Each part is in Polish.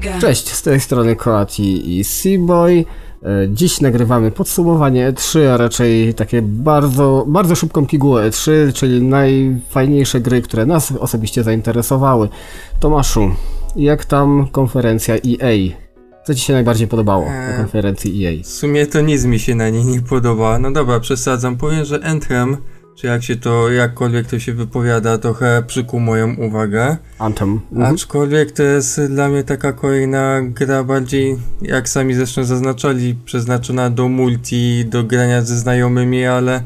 Trójka. Cześć, z tej strony Koati i Seaboy. E, Dziś nagrywamy podsumowanie E3, a raczej takie bardzo, bardzo szybką pigułę E3, czyli najfajniejsze gry, które nas osobiście zainteresowały. Tomaszu, jak tam konferencja EA? Co Ci się najbardziej podobało na Eee. konferencji EA? W sumie to nic mi się na niej nie podoba. No dobra, przesadzam. Powiem, że Anthem, czy jak się to, jakkolwiek to się wypowiada, trochę przykuł moją uwagę. Anthem. Mhm. Aczkolwiek to jest dla mnie taka kolejna gra bardziej, jak sami zresztą zaznaczali, przeznaczona do multi, do grania ze znajomymi, ale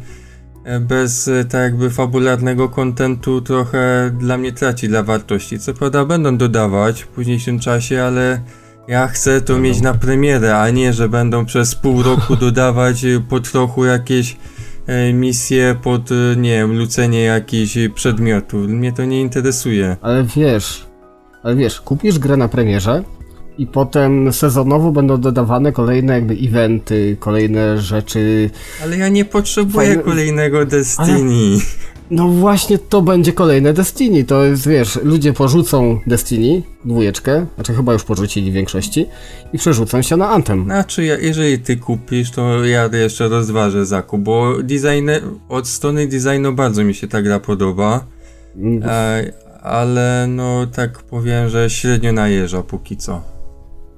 e, bez e, tak jakby fabularnego kontentu trochę dla mnie traci dla wartości. Co prawda będą dodawać w późniejszym czasie, ale ja chcę to mieć na premierę, a nie, że będą przez pół roku dodawać e, po trochu jakieś misje pod, e, nie wiem, lucenie jakichś przedmiotów. Mnie to nie interesuje. Ale wiesz, ale wiesz, kupisz grę na premierze i potem sezonowo będą dodawane kolejne jakby eventy, kolejne rzeczy. Ale ja nie potrzebuję Fajne- kolejnego Destiny. No właśnie to będzie kolejne Destiny, to jest wiesz, ludzie porzucą Destiny, dwójeczkę, znaczy chyba już porzucili w większości i przerzucą się na Anthem. Znaczy, ja, jeżeli ty kupisz, to ja jeszcze rozważę zakup, bo design, od strony designu bardzo mi się ta gra podoba, Mm, e, ale no tak powiem, że średnio najeżdża póki co.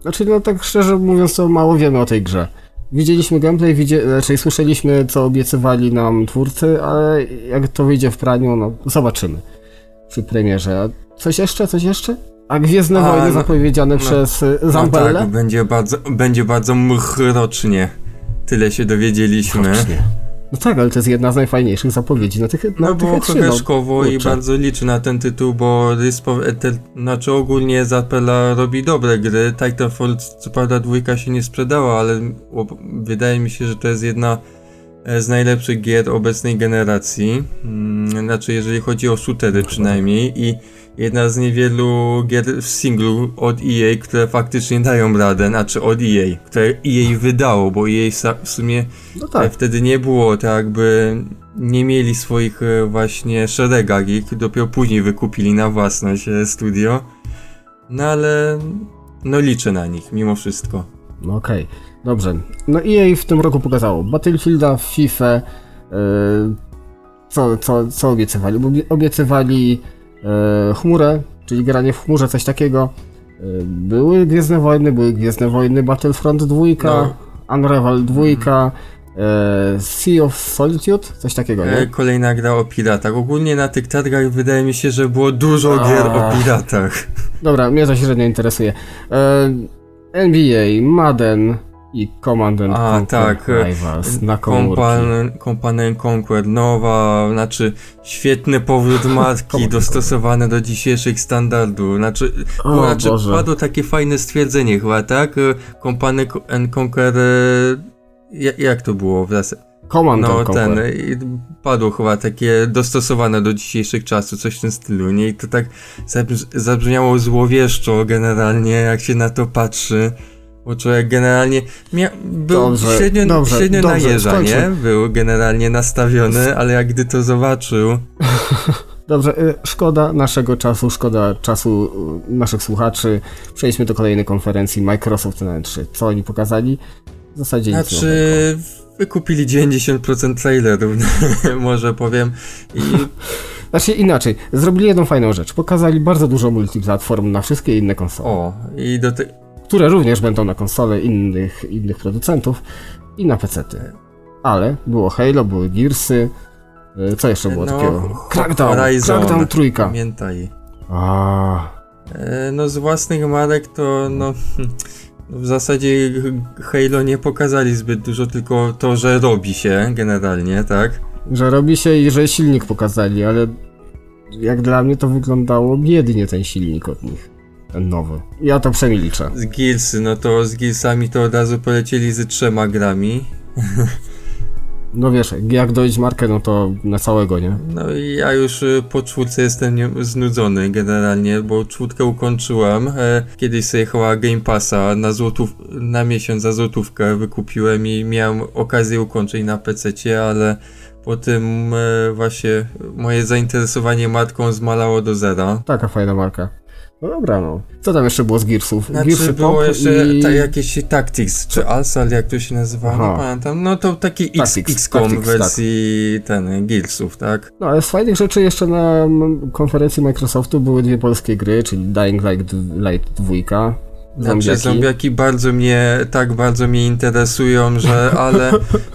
Znaczy no tak szczerze mówiąc to mało wiemy o tej grze. Widzieliśmy gameplay, widzie, raczej słyszeliśmy co obiecywali nam twórcy, ale jak to wyjdzie w praniu, no zobaczymy przy premierze. Coś jeszcze, coś jeszcze? A Gwiezdne A, Wojny no- zapowiedziane no- przez y, No Zampelle? tak, będzie bardzo, będzie bardzo mchrocznie. Tyle się dowiedzieliśmy. Rocznie. No tak, ale to jest jedna z najfajniejszych zapowiedzi na tych na No tych bo E3, no. i bardzo liczy na ten tytuł, bo e, te, znaczy ogólnie Zapela robi dobre gry. Titanfall co prawda dwójka się nie sprzedała, ale wydaje mi się, że to jest jedna e, z najlepszych gier obecnej generacji. Mm, Znaczy jeżeli chodzi o shootery przynajmniej i jedna z niewielu gier w singlu od EA, które faktycznie dają radę, znaczy od EA, które EA wydało, bo EA w sumie No tak. tak, Wtedy nie było tak jakby nie mieli swoich e, właśnie szeregach ich, dopiero później wykupili na własność e, studio. No ale no liczę na nich mimo wszystko. no okej, dobrze. No EA w tym roku pokazało Battlefielda, FIFA, y, co, co, co obiecywali? Obie- Obiecywali chmurę, czyli granie w chmurze, coś takiego. Y, były Gwiezdne Wojny, były Gwiezdne Wojny Battlefront 2, No. Unravel 2, y, Sea of Solitude, coś takiego, E, nie? kolejna gra o piratach. Ogólnie na tych targach wydaje mi się, że było dużo gier o Ach. piratach. Dobra, mnie to średnio interesuje. E, NBA, Madden i Command and A, Conquer tak, e, Rivals na komórki. Compan, Company Conquer nowa, znaczy świetny powrót Command dostosowany do dzisiejszych standardów. Znaczy, O, znaczy Boże. padło takie fajne stwierdzenie chyba, tak? E, Company and Conquer, e, ja- jak to było wraz? Command No and ten, padło chyba takie dostosowane do dzisiejszych czasów, coś w tym stylu, nie? I to tak zabrzmi- zabrzmiało złowieszczo generalnie, jak się na to patrzy. Bo człowiek generalnie mia- był Dobrze, średnio, dobrze, średnio dobrze, na jeża, nie? Był generalnie nastawiony, ale jak gdy to zobaczył, Dobrze, y, szkoda naszego czasu, szkoda czasu y, naszych słuchaczy. Przejdźmy do kolejnej konferencji Microsoft na E3. Co oni pokazali? W zasadzie nic znaczy wykupili 90% trailerów, może powiem. I Znaczy inaczej, zrobili jedną fajną rzecz. Pokazali bardzo dużo multiplatform na wszystkie inne konsole. o, i do te, które również będą na konsole innych, innych producentów i na PC-ty. Ale było Halo, były Gearsy, y, co jeszcze było no, takiego? Crackdown, Horizon, Crackdown trójka. Pamiętaj. A, E, No z własnych marek to no w zasadzie Halo nie pokazali zbyt dużo, tylko to, że robi się generalnie, tak? że robi się i że silnik pokazali, ale jak dla mnie to wyglądało biednie ten silnik od nich. Nowy. Ja to przemilczę. Z Gearsy, no to z Gearsami to od razu polecieli z trzema grami. No wiesz, jak dojść markę, no to na całego, nie? No i ja już y, po czwórce jestem znudzony generalnie, bo czwórkę ukończyłem. E, kiedyś sobie chyba Game Passa na, złotów, na miesiąc za złotówkę wykupiłem i miałem okazję ukończyć na PC, ale po tym e, właśnie moje zainteresowanie matką zmalało do zera. Taka fajna marka. No dobra, no. Co tam jeszcze było z Gearsów? Znaczy, Gearsy było jeszcze i... ta, jakieś Tactics, czy Alsal, jak to się nazywa, Aha. nie pamiętam. No to taki Tactics, XCOM Tactics, tak. wersji tak. ten, Gearsów, tak? No, ale z fajnych rzeczy jeszcze na konferencji Microsoftu były dwie polskie gry, czyli Dying Light 2 Zombiaki? Znaczy, zombiaki bardzo mnie, tak bardzo mnie interesują, że ale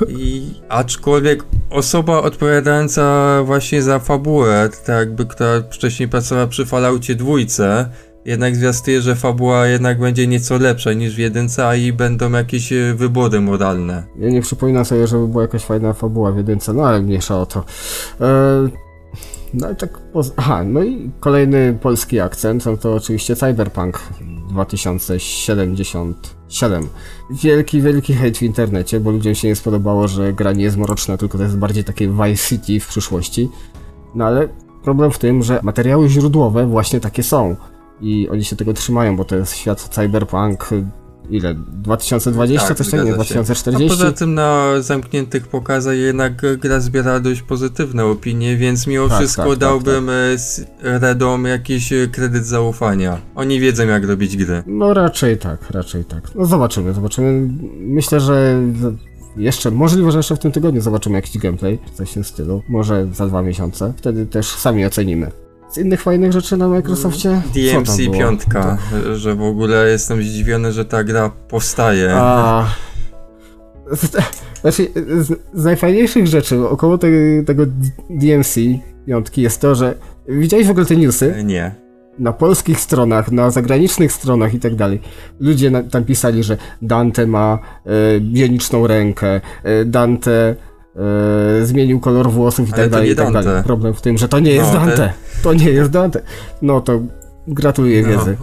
i, aczkolwiek osoba odpowiadająca właśnie za fabułę, tak jakby, która wcześniej pracowała przy Falloutie dwójce, jednak zwiastuje, że fabuła jednak będzie nieco lepsza niż w jedynce, a i będą jakieś e, wybory moralne. Ja nie przypominam sobie, żeby była jakaś fajna fabuła w jedynce, no ale mniejsza o to. E no i tak. Aha, no i kolejny polski akcent, no to oczywiście cyberpunk. 2077. Wielki, wielki hejt w internecie, bo ludziom się nie spodobało, że gra nie jest mroczna, tylko to jest bardziej takie Vice City w przyszłości. No ale problem w tym, że materiały źródłowe właśnie takie są. I oni się tego trzymają, bo to jest świat cyberpunk, ile? 2020, Tak, coś takiego, nie? zgadza się. 2040? A poza tym na zamkniętych pokazach jednak e, gra zbiera dość pozytywne opinie, więc mimo Tak, wszystko tak, tak, dałbym e, s- Redom jakiś e, kredyt zaufania. Oni wiedzą jak robić gry. No raczej tak, raczej tak. No zobaczymy, zobaczymy. Myślę, że jeszcze, możliwe, że jeszcze w tym tygodniu zobaczymy jakiś gameplay, coś w tym stylu. Może za dwa miesiące. Wtedy też sami ocenimy. Z innych fajnych rzeczy na Microsoftie? Co DMC tam było? piątka, e, że w ogóle jestem zdziwiony, że ta gra powstaje. A... Znaczy, z, z najfajniejszych rzeczy około te, tego DMC piątki jest to, że widziałeś w ogóle te newsy? E, Nie. na polskich stronach, na zagranicznych stronach i tak dalej. Ludzie na, tam pisali, że Dante ma e, bioniczną rękę, e, Dante e, zmienił kolor włosów i Ale tak dalej, i tak dalej. Problem w tym, że to nie jest No, te- Dante. To nie jest Dante. No to gratuluję No. wiedzy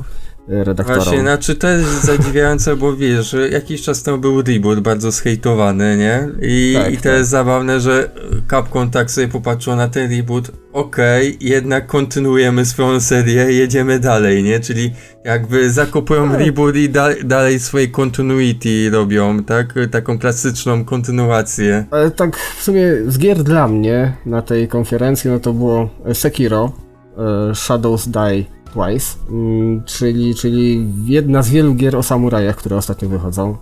redaktorom. Właśnie, znaczy to jest zadziwiające, bo wiesz, jakiś czas temu był reboot bardzo zhejtowany, nie? I, Tak, i to tak. jest zabawne, że Capcom tak sobie popatrzył na ten reboot, okej, jednak kontynuujemy swoją serię, jedziemy dalej, nie? Czyli jakby zakopują Tak. reboot i da, dalej swojej continuity robią, tak? Taką klasyczną kontynuację. Ale tak w sumie z gier dla mnie na tej konferencji, no to było Sekiro, e, Shadows Die Twice, mm, czyli, czyli jedna z wielu gier o samurajach, które ostatnio wychodzą.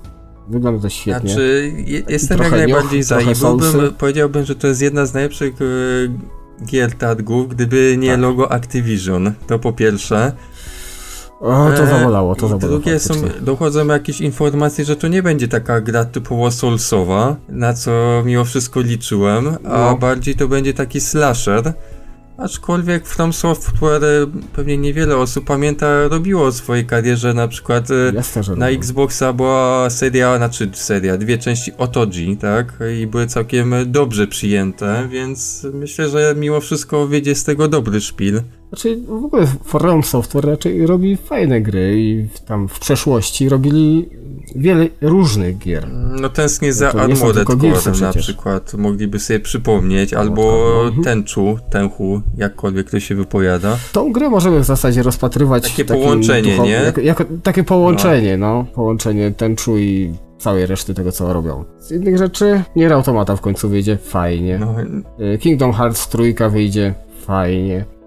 Wygląda to świetnie. Znaczy, je, jestem jak najbardziej nioch, za i byłbym, powiedziałbym, że to jest jedna z najlepszych e, gier targów, gdyby nie Tak. logo Activision, to po pierwsze. O, to E, zabolało, to i zabolało. Drugie są, dochodzą jakieś informacje, że to nie będzie taka gra typowo Soulsowa, na co mimo wszystko liczyłem, a No. bardziej to będzie taki slasher. Aczkolwiek From Software e, pewnie niewiele osób pamięta, robiło w swojej karierze na przykład e, na. Xboxa była seria, znaczy seria, dwie części Otogi, tak? I były całkiem dobrze przyjęte, więc myślę, że mimo wszystko wyjdzie z tego dobry szpil. Znaczy, w ogóle From Software raczej robi fajne gry i tam w przeszłości robili wiele różnych gier. No tęsknię za są Armored Core na przykład, mogliby sobie przypomnieć, Armored albo Core, mhm. Tenchu, Tenchu, jakkolwiek to się wypowiada. Tą grę możemy w zasadzie rozpatrywać Takie połączenie, nie? Jako, jako, takie połączenie, no. Połączenie tęczu i całej reszty tego, co robią. Z innych rzeczy, Nier Automata w końcu wyjdzie, fajnie. No, Y, Kingdom Hearts trójka wyjdzie, fajnie.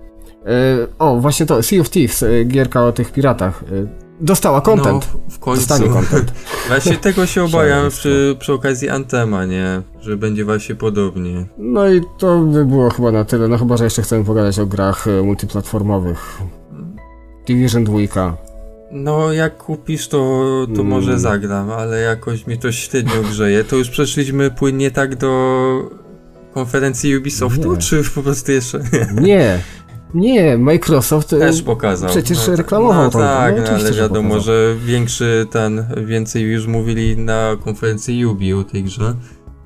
Y, O, właśnie to, Sea of Thieves, y, gierka o tych piratach. y, Dostała content. No, w końcu. Dostanie content. Właśnie tego się obawiam przy, przy okazji Antema, nie? Że będzie właśnie podobnie. No i to by było chyba na tyle, no chyba, że jeszcze chcemy pogadać o grach multiplatformowych. Division 2. No, jak kupisz, to, to Mm. może zagram, ale jakoś mi to średnio grzeje. To już przeszliśmy płynnie tak do konferencji Ubisoftu, Nie. czy po prostu jeszcze nie? Nie, nie, Microsoft y, Też pokazał. przecież no, reklamował no, tą- tak, no, ale wiadomo, pokazał. że większy ten, więcej już mówili na konferencji Ubi o tej grze.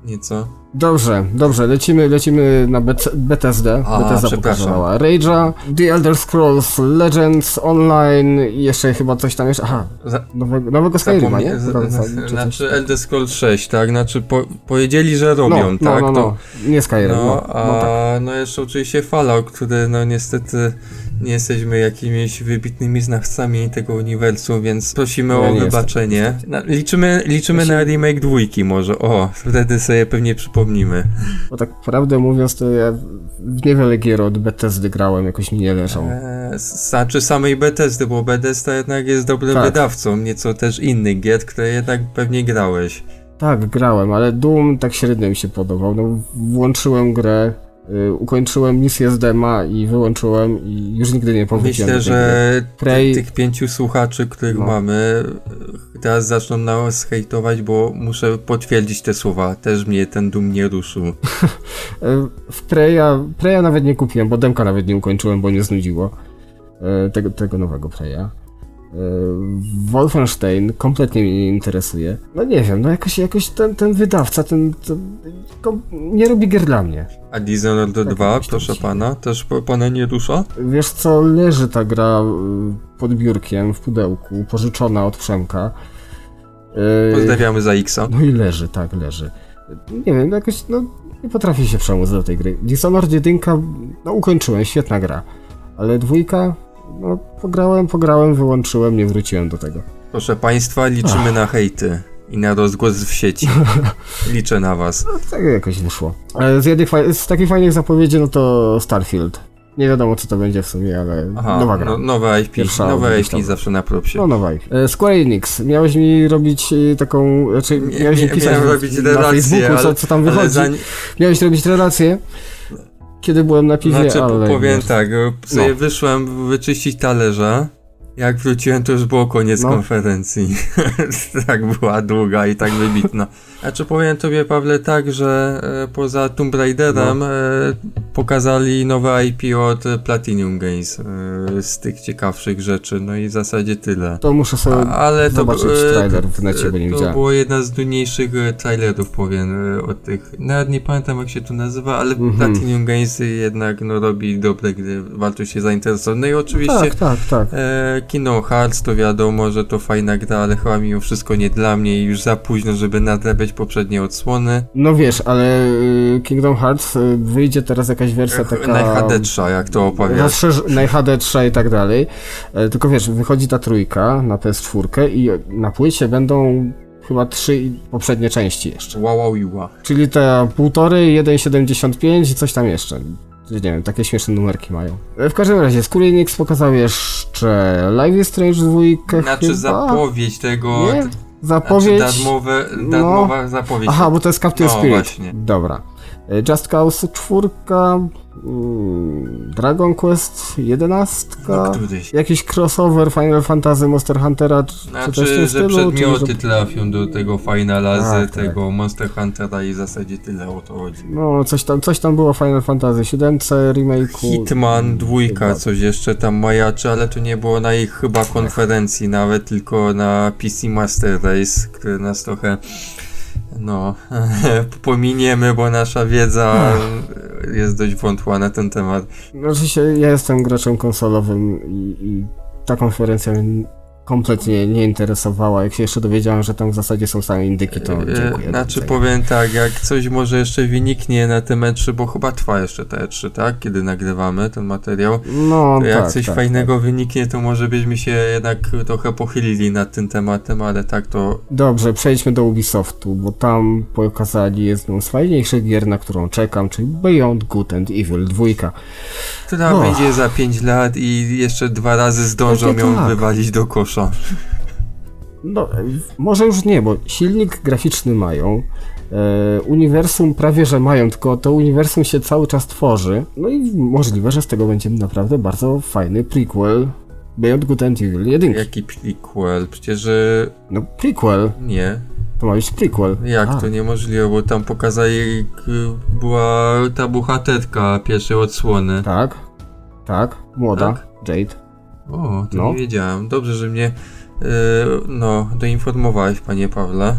Nieco. Dobrze, dobrze, lecimy, lecimy na Bet- Bethesdę. A, Bethesda pokazała Rage'a, The Elder Scrolls Legends Online i jeszcze chyba coś tam jeszcze, aha, Za- nowego, nowego Skyrima, nie? Z-? Znaczy Elder Scrolls 6, tak? Znaczy po, powiedzieli, że robią, no, no, tak? no, To- no, nie Skyrim, no, No, no, a tak. no jeszcze oczywiście Fallout, który no niestety nie jesteśmy jakimiś wybitnymi znawcami tego uniwersum, więc prosimy Ja o nie wybaczenie. Na, liczymy liczymy na remake dwójki może, o, wtedy sobie pewnie przypomnimy. Bo tak prawdę mówiąc, to ja w niewiele gier od Bethesdy grałem, jakoś mi nie leżą. Eee, Znaczy samej Bethesdy, bo Bethesda jednak jest dobrym Tak. wydawcą, nieco też innych gier, które jednak pewnie grałeś. Tak, grałem, ale Doom tak średnio mi się podobał. No, włączyłem grę, ukończyłem misję z dema i wyłączyłem i już nigdy nie powróciłem Myślę, że Prey- ty, tych pięciu słuchaczy, których No. mamy, e, teraz zaczną nas hejtować, bo muszę potwierdzić te słowa. Też mnie ten dum nie ruszył. Y, W Preya, Preya nawet nie kupiłem, bo demka nawet nie ukończyłem, bo nie znudziło. Y, Tego, tego nowego Preya. Y, Wolfenstein kompletnie mnie nie interesuje. No nie wiem, no jakoś, jakoś ten, ten wydawca, ten, ten nie robi gier dla mnie. A Dishonored Tak, 2, jakoś tam proszę się- pana, też pana nie rusza? Wiesz co, leży ta gra y, pod biurkiem w pudełku, pożyczona od Przemka. Y, Pozdrawiamy za Xa. No i leży, tak, leży. Nie wiem, jakoś, no, nie potrafię się przemóc do tej gry. Dishonored 1, no ukończyłem, świetna gra. Ale dwójka, no pograłem, pograłem, wyłączyłem, nie wróciłem do tego. Proszę państwa, liczymy na hejty i na rozgłos w sieci. Liczę na was. No tak jakoś wyszło. Ale z, jednych, z takich fajnych zapowiedzi, no to Starfield. Nie wiadomo co to będzie w sumie, ale Aha, nowa gra. no, nowe IP, Pierwsza nowe IP zawsze na propsie. No nowa. E, Square Enix, miałeś mi robić e, taką, znaczy miałeś mi pisać miałem robić na relację, Facebooku, co, ale- co tam Ale wychodzi. zanim, Miałeś robić relacje, kiedy byłem na piwie, znaczy, ale... powiem tak, o, sobie No. wyszłem wyczyścić talerze. Jak wróciłem, to już było koniec No. konferencji. tak była długa i tak wybitna. Znaczy powiem tobie, Pawle, tak, że e, poza Tomb Raiderem No. e, pokazali nowe IP od Platinum Games e, z tych ciekawszych rzeczy, no i w zasadzie tyle. To muszę sobie... A, ale to, zobaczyć trailer w necie, bo nie to widziałem. było jedna z nudniejszych trailerów, powiem, od tych. Nawet nie pamiętam jak się to nazywa, ale Mhm. Platinum Games jednak no, robi dobre gry, warto się zainteresować. No i oczywiście Tak, tak, tak. Kingdom Hearts to wiadomo, że to fajna gra, ale chyba mimo wszystko nie dla mnie i już za późno, żeby nadrabiać poprzednie odsłony. No wiesz, ale y, Kingdom Hearts y, wyjdzie teraz jakaś wersja taka... Najhadetrza, jak to opowiadasz. Rozszerz- na HD 3 i tak dalej. E, Tylko wiesz, wychodzi ta trójka na PS4 i na płycie będą chyba trzy poprzednie części jeszcze. Wow, wow, wow. Czyli te półtory, 1,75 i coś tam jeszcze. Nie wiem, takie śmieszne numerki mają. W każdym razie, Square Enix pokazał jeszcze Live is Strange 2 Znaczy chyba? zapowiedź tego... Nie? Znaczy Zapowiedź... darmowe, No. darmowa zapowiedź. Aha, bo to jest Captain No, Spirit. właśnie. Dobra. E, Just Cause 4, mm, Dragon Quest 11, No, jakiś crossover Final Fantasy Monster Huntera, czy, czy coś w Znaczy, tym że stylu, przedmioty czy, trafią do tego Finala Tak, z tego Monster Huntera i w zasadzie tyle o to chodzi. No, coś tam, coś tam było Final Fantasy 7 remake'u. Hitman dwójka, Chyba. coś jeszcze tam majaczy, ale to nie było na ich chyba konferencji nawet, tylko na PC Master Race, który nas trochę no pominiemy, bo nasza wiedza jest dość wątła na ten temat. Znaczy się, ja jestem graczem konsolowym i, i ta konferencja kompletnie nie interesowała. Jak się jeszcze dowiedziałem, że tam w zasadzie są same indyki, to E, dziękuję. Znaczy powiem tak, jak coś może jeszcze wyniknie na tym E3, bo chyba trwa jeszcze te E3, tak? Kiedy nagrywamy ten materiał. No, To jak tak, coś tak, fajnego wyniknie, to może byśmy się jednak trochę pochylili nad tym tematem, ale tak to Dobrze, przejdźmy do Ubisoftu, bo tam pokazali jedną z fajniejszych gier, na którą czekam, czyli Beyond Good and Evil 2. która Och. wyjdzie za 5 lat i jeszcze dwa razy zdążą ją tak. wywalić do kosza. No, e, może już nie, bo silnik graficzny mają, e, uniwersum prawie że mają, tylko to uniwersum się cały czas tworzy, no i możliwe, że z tego będzie naprawdę bardzo fajny prequel Beyond Good and Evil 1. Jaki prequel? Przecież że No prequel, nie. to ma być prequel. Jak A, to niemożliwe, bo tam pokazali, k- była ta bohaterka pierwszej odsłony. Tak, tak, młoda, Tak? Jade. O, to No. nie wiedziałem. Dobrze, że mnie yy, no, doinformowałeś, panie Pawle.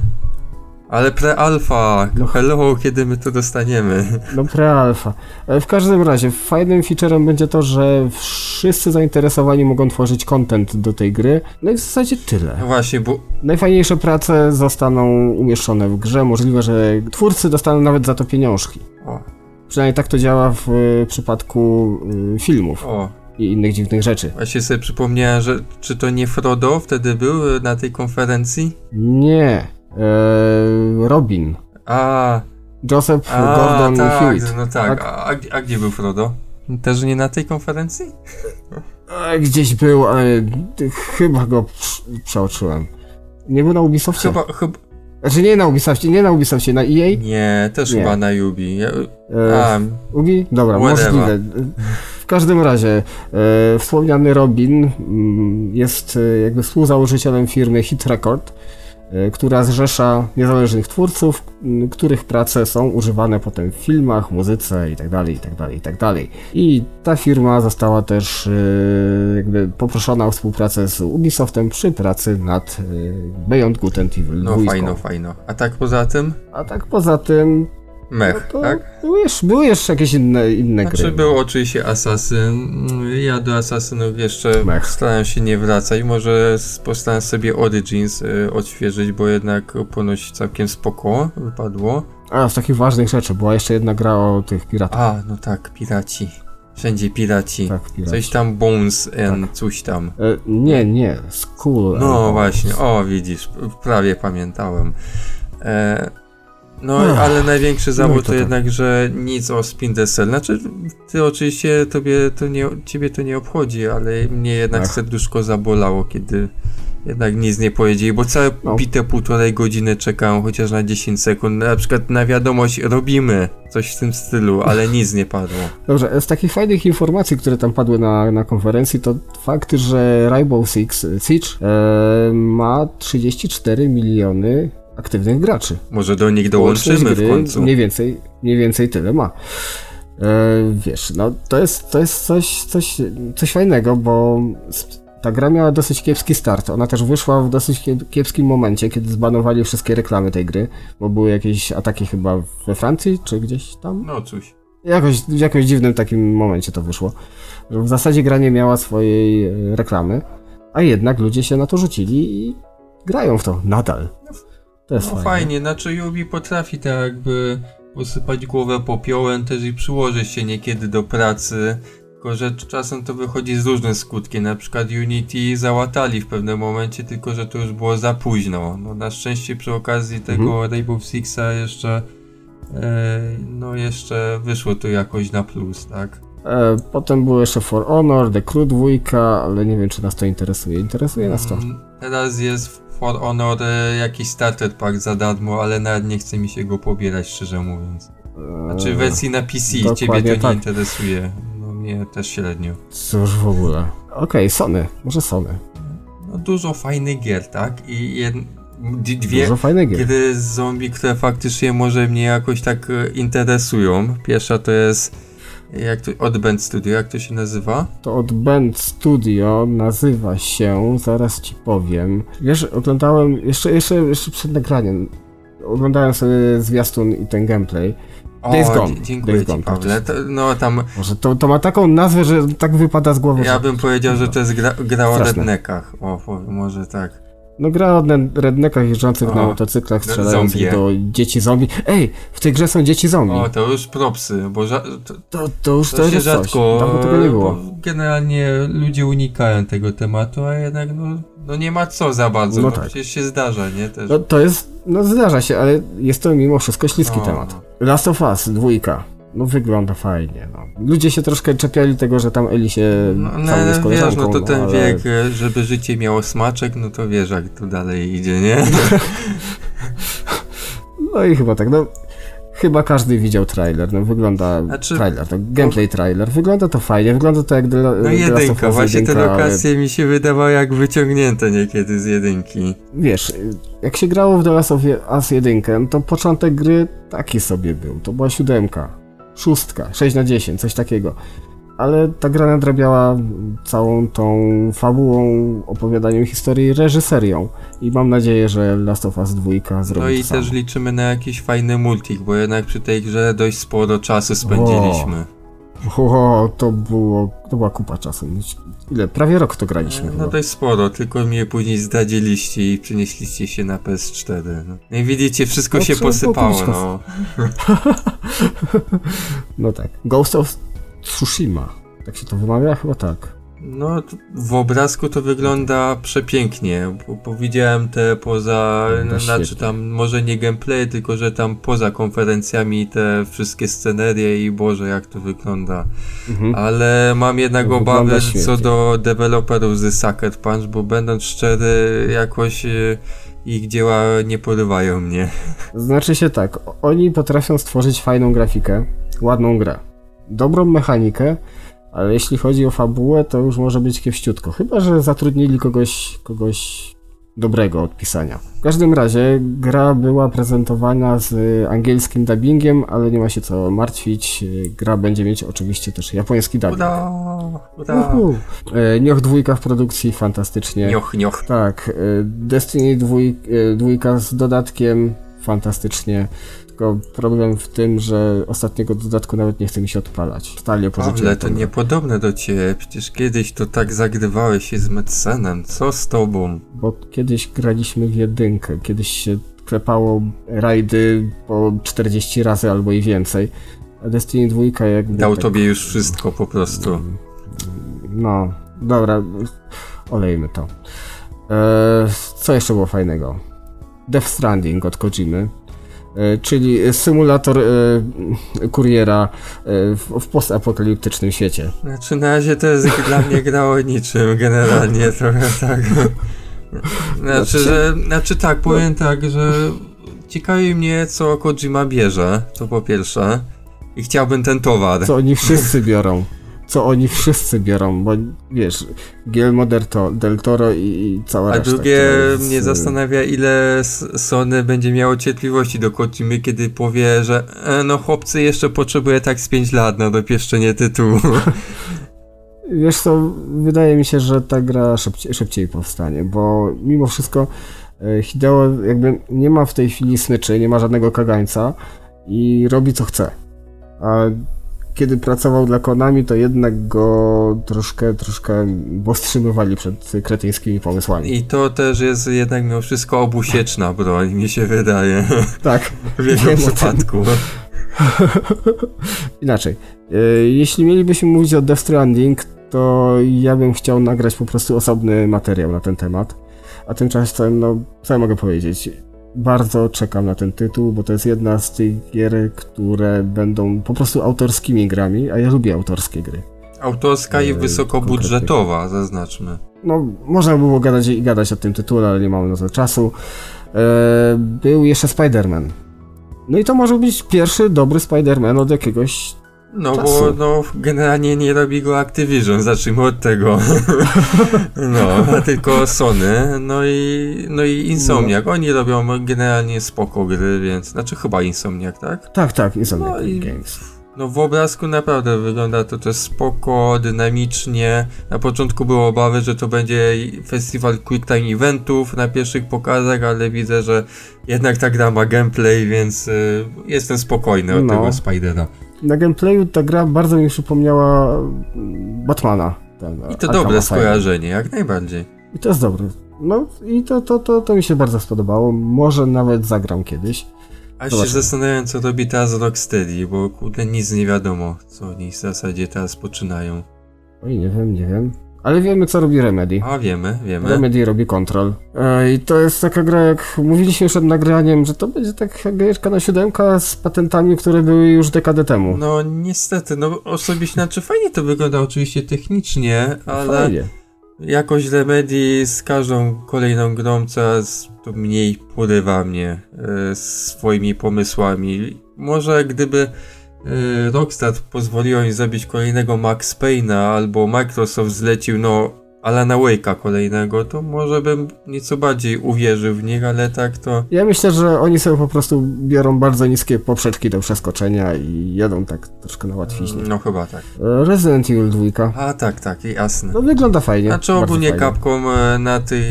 Ale pre-alpha! No. Hello, kiedy my to dostaniemy? No pre-alpha. E, W każdym razie, fajnym featurem będzie to, że wszyscy zainteresowani mogą tworzyć content do tej gry. No i w zasadzie tyle. No właśnie, bo Najfajniejsze prace zostaną umieszczone w grze. Możliwe, że twórcy dostaną nawet za to pieniążki. o, Przynajmniej tak to działa w y, przypadku filmów o, i innych dziwnych rzeczy. właśnie sobie przypomniałem, że czy to nie Frodo wtedy był y, na tej konferencji? Nie. E, Robin. A, Joseph a Gordon tak, Hewitt. no tak. A, a, a gdzie był Frodo? Też nie na tej konferencji? E, Gdzieś był, ale chyba go prz- przeoczyłem. Nie był na Ubisoftie? Chyba, chyba... Znaczy nie na Ubisoftie, nie na Ubisoftie, na EA? Nie, też Nie. chyba na Yubi. Ja... E, Ubi? Dobra, Whatever. możliwe. W każdym razie, e, wspomniany Robin mm, jest e, jakby współzałożycielem firmy Hit Record, e, która zrzesza niezależnych twórców, których prace są używane potem w filmach, muzyce itd., itd., itd. I ta firma została też e, jakby poproszona o współpracę z Ubisoftem przy pracy nad Beyond Good and Evil no 2. fajno, fajno. A tak poza tym? A tak poza tym, Mech, to tak? były, jeszcze, były jeszcze jakieś inne, inne Znaczy gry. był oczywiście Assassin. Ja do Assassinów jeszcze Mech. staram się nie wracać. Może postaram sobie Origins y, odświeżyć, bo jednak ponoć całkiem spoko wypadło. A, z takich ważnych rzeczy, była jeszcze jedna gra o tych piratach. A, no tak, piraci. Wszędzie piraci. tak, piraci. Coś tam Bones and coś tam. E, nie, nie, School. No and- właśnie, o widzisz, prawie pamiętałem. E, no Ach, ale największy zawód no i to, to tak. jednak, że nic o Splinter Cell. Znaczy, ty oczywiście, tobie to nie, ciebie to nie obchodzi, ale mnie jednak Ach. serduszko zabolało, kiedy jednak nic nie powiedzieli, bo całe No. bite półtorej godziny czekałem chociaż na 10 sekund, na przykład na wiadomość robimy, coś w tym stylu, ale nic nie padło. Dobrze, z takich fajnych informacji, które tam padły na, na konferencji, to fakt, że Rainbow Six Siege e, ma 34 miliony aktywnych graczy. Może do nich dołączymy w gry końcu. Mniej więcej, mniej więcej tyle ma. E, wiesz, no to jest, to jest coś, coś, coś fajnego, bo ta gra miała dosyć kiepski start. Ona też wyszła w dosyć kie- kiepskim momencie, kiedy zbanowali wszystkie reklamy tej gry, bo były jakieś ataki chyba we Francji, czy gdzieś tam. No cóż. Jakoś, w jakimś dziwnym takim momencie to wyszło. W zasadzie gra nie miała swojej e, reklamy, a jednak ludzie się na to rzucili i grają w to nadal. To jest No fajne. fajnie, znaczy Yubi potrafi tak jakby posypać głowę popiołem też i przyłożyć się niekiedy do pracy, tylko że czasem to wychodzi z różnym skutkiem, na przykład Unity załatali w pewnym momencie, tylko że to już było za późno. No na szczęście przy okazji tego Mhm. Rainbow Sixa jeszcze e, no jeszcze wyszło to jakoś na plus, tak? E, potem było jeszcze For Honor, The Crew 2, ale nie wiem czy nas to interesuje. Interesuje nas to. Mm, Teraz jest For Honor e, jakiś starter pack za darmo, ale nawet nie chce mi się go pobierać, szczerze mówiąc. Znaczy w wersji na PC, ciebie to E, dokładnie nie tak. interesuje. No mnie też średnio. Cóż w ogóle. Okej, Sony. Może Sony. No dużo fajnych gier, tak? I jed... dwie Dużo fajnych gier. gry z zombie, które faktycznie może mnie jakoś tak e, interesują. Pierwsza to jest jak to, Odband Studio, jak to się nazywa? To od Band Studio nazywa się, zaraz ci powiem. Wiesz, oglądałem, jeszcze, jeszcze, jeszcze przed nagraniem, oglądałem sobie zwiastun i ten gameplay. O, Days Gone. Dziękuję Days ci, Gone, Pawle. To, no tam, Może to, to ma taką nazwę, że tak wypada z głowy. ja bym powiedział, że to jest gra, gra o Straszne. redneckach. O, może tak. No gra o ne- rednekach jeżdżących na O, motocyklach, no, strzelających do dzieci zombie. Ej, w tej grze są dzieci zombie. O, to już propsy, bo ża- to, To, to już To to jest coś. rzadko. Dawno tego nie było. Generalnie ludzie unikają tego tematu, a jednak no, no nie ma co za bardzo. No No tak. Przecież się zdarza, nie? Też. No to jest, no zdarza się, ale jest to mimo wszystko śliski No, temat. Last of Us, dwójka. No wygląda fajnie, no. Ludzie się troszkę czepiali tego, że tam Eli się No, ale z wiesz, no to ten ale... wiek, żeby życie miało smaczek, no to wiesz jak to dalej idzie, nie? No i chyba tak, no... Chyba każdy widział trailer, no wygląda... Znaczy- trailer, to gameplay trailer. Wygląda to fajnie, wygląda to jak The, No jedynka, właśnie te jedynka, ale lokacje mi się wydawały jak wyciągnięte niekiedy z jedynki. Wiesz, jak się grało w The Last of Us 1, no to początek gry taki sobie był. To była siódemka, szóstka, 6 na 10, coś takiego. Ale ta gra nadrabiała całą tą fabułą, opowiadaniem historii, reżyserią. I mam nadzieję, że Last of Us 2 zrobi No i też liczymy na jakiś fajny multik, bo jednak przy tej grze dość sporo czasu spędziliśmy. O, to było, to była kupa czasu. Ile? Prawie rok to graliśmy No chyba. dość sporo, tylko mnie później zdradziliście i przynieśliście się na PS4. No, no i widzicie, wszystko No, się posypało, no. No tak. Ghost of Tsushima. Tak się to wymawia? Chyba tak. No, w obrazku to wygląda przepięknie, bo, bo widziałem te poza, No, znaczy tam może nie gameplay, tylko że tam poza konferencjami te wszystkie scenerie i Boże jak to wygląda. Mhm. Ale mam jednak No, obawy co do deweloperów z Sucker Punch, bo będąc szczery, jakoś e, ich dzieła nie porywają mnie. Znaczy się tak, oni potrafią stworzyć fajną grafikę, ładną grę, dobrą mechanikę, ale jeśli chodzi o fabułę, to już może być kiepściutko. Chyba, że zatrudnili kogoś, kogoś dobrego od pisania. W każdym razie gra była prezentowana z angielskim dubbingiem, ale nie ma się co martwić. Gra będzie mieć oczywiście też japoński dubbing. Ura. Uhu. E, Nioch dwójka w produkcji, fantastycznie. Nioch, nioch. Tak, y, Destiny dwój, y, dwójka z dodatkiem, fantastycznie. Tylko problem w tym, że ostatniego dodatku nawet nie chce mi się odpalać. Totalnie Pawle, porzuciłem to niepodobne do ciebie. Przecież kiedyś to tak zagrywałeś się z Medsenem. Co z tobą? Bo kiedyś graliśmy w jedynkę, kiedyś się klepało rajdy po 40 razy albo i więcej. A Destiny dwójka jakby... Dał tak, tobie już wszystko po prostu. No, dobra, olejmy to. E, co jeszcze było fajnego? Death Stranding od Kojimy. E, czyli symulator e, kuriera e, w, w postapokaliptycznym świecie. Znaczy na razie to jest dla mnie gra o niczym generalnie trochę tak. Znaczy, że, znaczy tak, powiem tak, że ciekawi mnie co Kojima bierze, to po pierwsze. I chciałbym ten towar. Co oni wszyscy biorą. Co oni wszyscy biorą, bo wiesz, Guillermo del, to, del Toro i, i cała A reszta. drugie która jest, mnie e, zastanawia, ile Sony będzie miało cierpliwości do Kojimy, kiedy powie, że e, no chłopcy jeszcze potrzebuje tak z 5 lat na dopieszczenie tytułu. Wiesz co, wydaje mi się, że ta gra szybciej, szybciej powstanie, bo mimo wszystko e, Hideo jakby nie ma w tej chwili smyczy, nie ma żadnego kagańca i robi co chce. A kiedy pracował dla Konami, to jednak go troszkę, troszkę powstrzymywali przed kretyńskimi pomysłami. I to też jest jednak mimo wszystko obusieczna broń, mi się wydaje. Tak, W jego przypadku. inaczej. E, Jeśli mielibyśmy mówić o Death Stranding, to ja bym chciał nagrać po prostu osobny materiał na ten temat. A tymczasem, no, co ja mogę powiedzieć? Bardzo czekam na ten tytuł, bo to jest jedna z tych gier, które będą po prostu autorskimi grami, a ja lubię autorskie gry. Autorska i E, wysokobudżetowa, zaznaczmy. No, można by było gadać i gadać o tym tytule, ale nie mamy na to czasu. E, był jeszcze Spider-Man. No i to może być pierwszy dobry Spider-Man od jakiegoś No Czasu. bo no, generalnie nie robi go Activision, zacznijmy od tego. no, tylko Sony, no i, no i Insomniac. Oni robią generalnie spoko gry, więc, znaczy chyba Insomniac, tak? Tak, tak, Insomniac No i- Games. No w obrazku naprawdę wygląda to też spoko, dynamicznie. Na początku były obawy, że to będzie festiwal quick time eventów na pierwszych pokazach, ale widzę, że jednak ta gra ma gameplay, więc y, jestem spokojny od No. tego Spidera. Na gameplayu ta gra bardzo mi przypomniała mm, Batmana. Ten, I to Arkham dobre Asylum. skojarzenie, jak najbardziej. I to jest dobre. No i to, to, to, to mi się bardzo spodobało. Może nawet zagram kiedyś. A się zastanawiam, co robi teraz Rocksteady, bo kurde nic nie wiadomo, co oni w zasadzie teraz poczynają. Oj, nie wiem, nie wiem. Ale wiemy, co robi Remedy. A wiemy, wiemy. Remedy robi Control. E, I to jest taka gra, jak mówiliśmy przed nagraniem, że to będzie taka gierka na siódemka z patentami, które były już dekadę temu. No niestety, no osobiście, znaczy fajnie to wygląda oczywiście technicznie, ale Fajnie. jakoś Remedy z każdą kolejną grą coraz to mniej porywa mnie e, swoimi pomysłami. Może gdyby Rockstar pozwoliło im zrobić kolejnego Max Payne'a albo Microsoft zlecił no Alana Wake'a kolejnego, to może bym nieco bardziej uwierzył w nich, ale tak to... Ja myślę, że oni sobie po prostu biorą bardzo niskie poprzeczki do przeskoczenia i jadą tak troszkę na łatwiźnie. No chyba tak. E, Resident Evil 2. A tak, tak, jasne. No wygląda fajnie. Znaczy ogólnie fajnie. Capcom e, na tej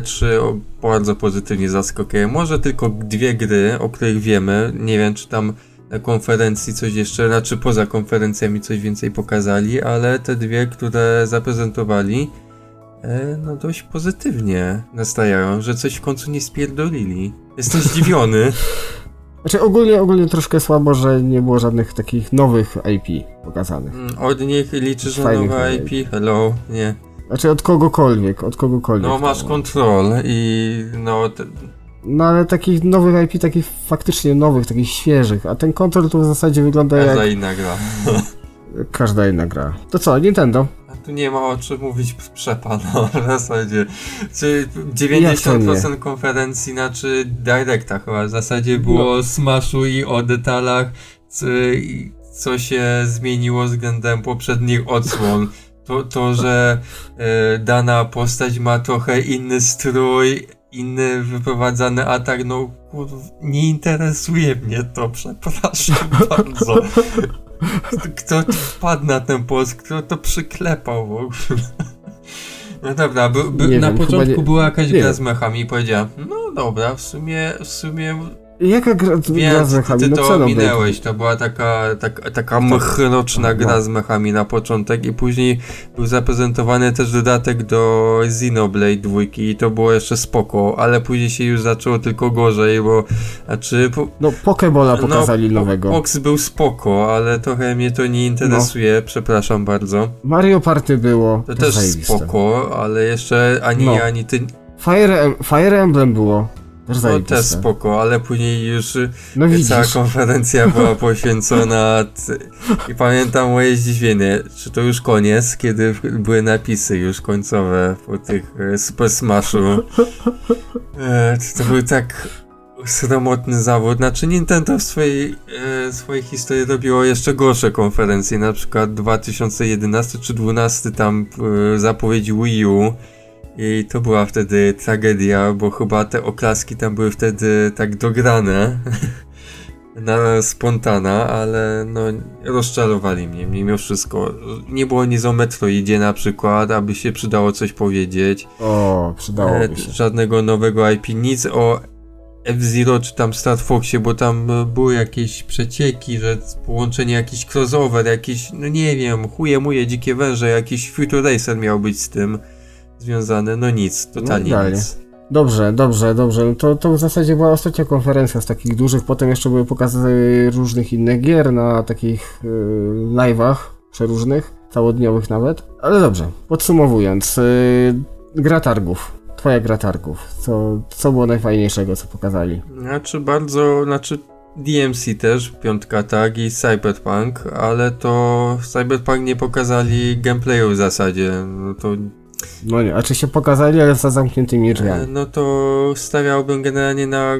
E3 o- bardzo pozytywnie zaskoczyło. Może tylko dwie gry, o których wiemy. Nie wiem, czy tam na konferencji coś jeszcze, znaczy poza konferencjami coś więcej pokazali, ale te dwie, które zaprezentowali, e, no dość pozytywnie nastajają, że coś w końcu nie spierdolili. Jestem zdziwiony. Znaczy ogólnie, ogólnie troszkę słabo, że nie było żadnych takich nowych IP pokazanych. Mm, Od nich liczysz na nowe IP. IP? Hello? Nie. Znaczy od kogokolwiek, od kogokolwiek. No masz kontrol i no... Te, No ale takich nowych IP, takich faktycznie nowych, takich świeżych, a ten kontrol to w zasadzie wygląda każda jak inna gra. każda inna gra. To co, Nintendo? A tu nie ma o czym mówić przepa, no w zasadzie. Czy Jak to 90% konferencji, znaczy Directa chyba w zasadzie było No. smashu i o detalach, co, się zmieniło względem poprzednich odsłon. To, to że e, dana postać ma trochę inny strój, inny wyprowadzany atak, no kurwa, nie interesuje mnie to, przepraszam bardzo. Kto wpadł na ten post? Kto to przyklepał w ogóle? No dobra, by, by, na wiem, początku nie- była jakaś nie gra z mechami i powiedziałem, no dobra, w sumie, w sumie Jaka gra, gra wiem, z ty, mechami? ty No to Xenoblade. minęłeś, to była taka, taka, taka mechroczna No. gra z mechami na początek i później był zaprezentowany też dodatek do Xenoblade 2 i to było jeszcze spoko, ale później się już zaczęło tylko gorzej, bo znaczy po, No Pokebola pokazali no, nowego. Box był spoko, ale trochę mnie to nie interesuje, przepraszam bardzo. Mario Party było. To też zajebiste. spoko, ale jeszcze ani No. ja, ani ty. Fire, Fire Emblem było. No zajebiste. też spoko, ale później już y, No cała konferencja była poświęcona. I pamiętam moje zdziwienie, czy to już koniec, kiedy były napisy już końcowe po tych e, Super Smashu. E, to był tak sromotny zawód. Znaczy Nintendo w swojej, e, swojej historii robiło jeszcze gorsze konferencje, na przykład 2011 czy 2012 tam e, zapowiedź Wii U i to była wtedy tragedia, bo chyba te oklaski tam były wtedy tak dograne na spontana, ale no rozczarowali mnie mimo wszystko. Nie było nic o Metroidzie na przykład, aby się przydało coś powiedzieć. O, przydałoby E, się. żadnego nowego IP, nic o F-Zero czy tam Star Foxie, bo tam e, były jakieś przecieki, że połączenie jakiś crossover, jakiś, no nie wiem, chuje muje, dzikie węże, jakiś Future Racer miał być z tym związany, no nic, totalnie idealnie. nic. Dobrze, dobrze, dobrze. No To, to w zasadzie była ostatnia konferencja z takich dużych. Potem jeszcze były pokazy różnych innych gier na takich y, live'ach przeróżnych, całodniowych nawet. Ale dobrze, podsumowując, y, gra targów. Twoja gra targów. Co, co było najfajniejszego, co pokazali? Znaczy bardzo, znaczy DMC też, piątka tak i Cyberpunk, ale to Cyberpunk nie pokazali gameplayu w zasadzie, no to No nie, a czy się pokazali, ale za zamkniętymi E, drzwiami. No to stawiałbym generalnie na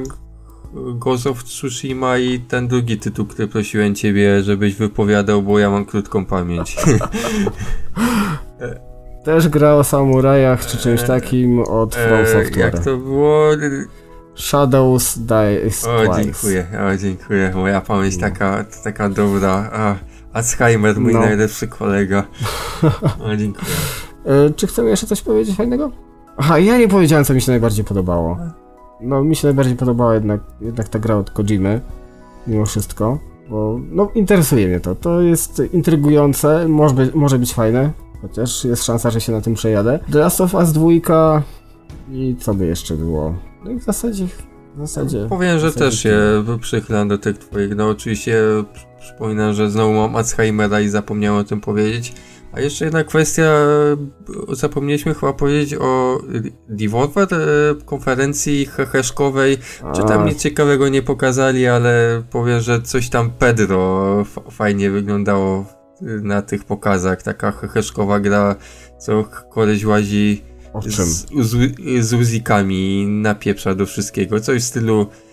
Ghost of Tsushima i ten drugi tytuł, który prosiłem ciebie, żebyś wypowiadał, bo ja mam krótką pamięć. Też gra o samurajach czy czymś e, takim od From E, Software. jak to było? Shadows Dice O, Twice. dziękuję, o, dziękuję. Moja pamięć No. taka, taka dobra. A, Alzheimer, mój No. najlepszy kolega. O, dziękuję. E, czy chcemy jeszcze coś powiedzieć fajnego? Aha, ja nie powiedziałem, co mi się najbardziej podobało. No, mi się najbardziej podobała jednak, jednak ta gra od Kojimy, mimo wszystko, bo no, interesuje mnie to. To jest intrygujące, może być, może być fajne, chociaż jest szansa, że się na tym przejadę. The Last of Us 2 i co by jeszcze było? No i w zasadzie, w zasadzie... Powiem, że w zasadzie też się przychylam do tych twoich. No oczywiście przy- przypominam, że znowu mam Alzheimera i zapomniałem o tym powiedzieć. A jeszcze jedna kwestia, e, zapomnieliśmy chyba powiedzieć o Devolver, e, konferencji heheszkowej. Czy tam nic ciekawego nie pokazali, ale powiem, że coś tam Pedro fajnie wyglądało y, na tych pokazach. Taka heheszkowa gra, co koleś łazi z, z, z uzikami napieprza do wszystkiego. Coś w stylu e,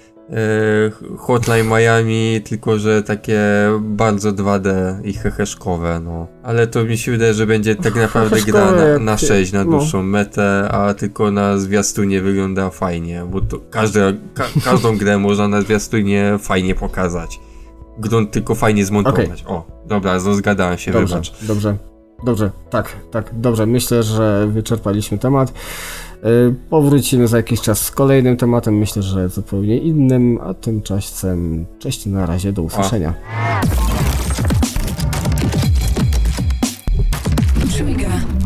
Hotline Miami, tylko że takie bardzo 2D i heheszkowe, no. Ale to mi się wydaje, że będzie tak naprawdę gra na, na 6, na no. dłuższą metę, a tylko na zwiastunie wygląda fajnie, bo to każde, ka, każdą grę można na zwiastunie fajnie pokazać. Grunt tylko fajnie zmontować. O, dobra, zgadałem się, Dobrze, wybacz. dobrze, dobrze, tak, tak, dobrze. Myślę, że wyczerpaliśmy temat. Y, Powrócimy za jakiś czas z kolejnym tematem, myślę, że zupełnie innym, a tymczasem cześć, na razie, do usłyszenia. Trigger.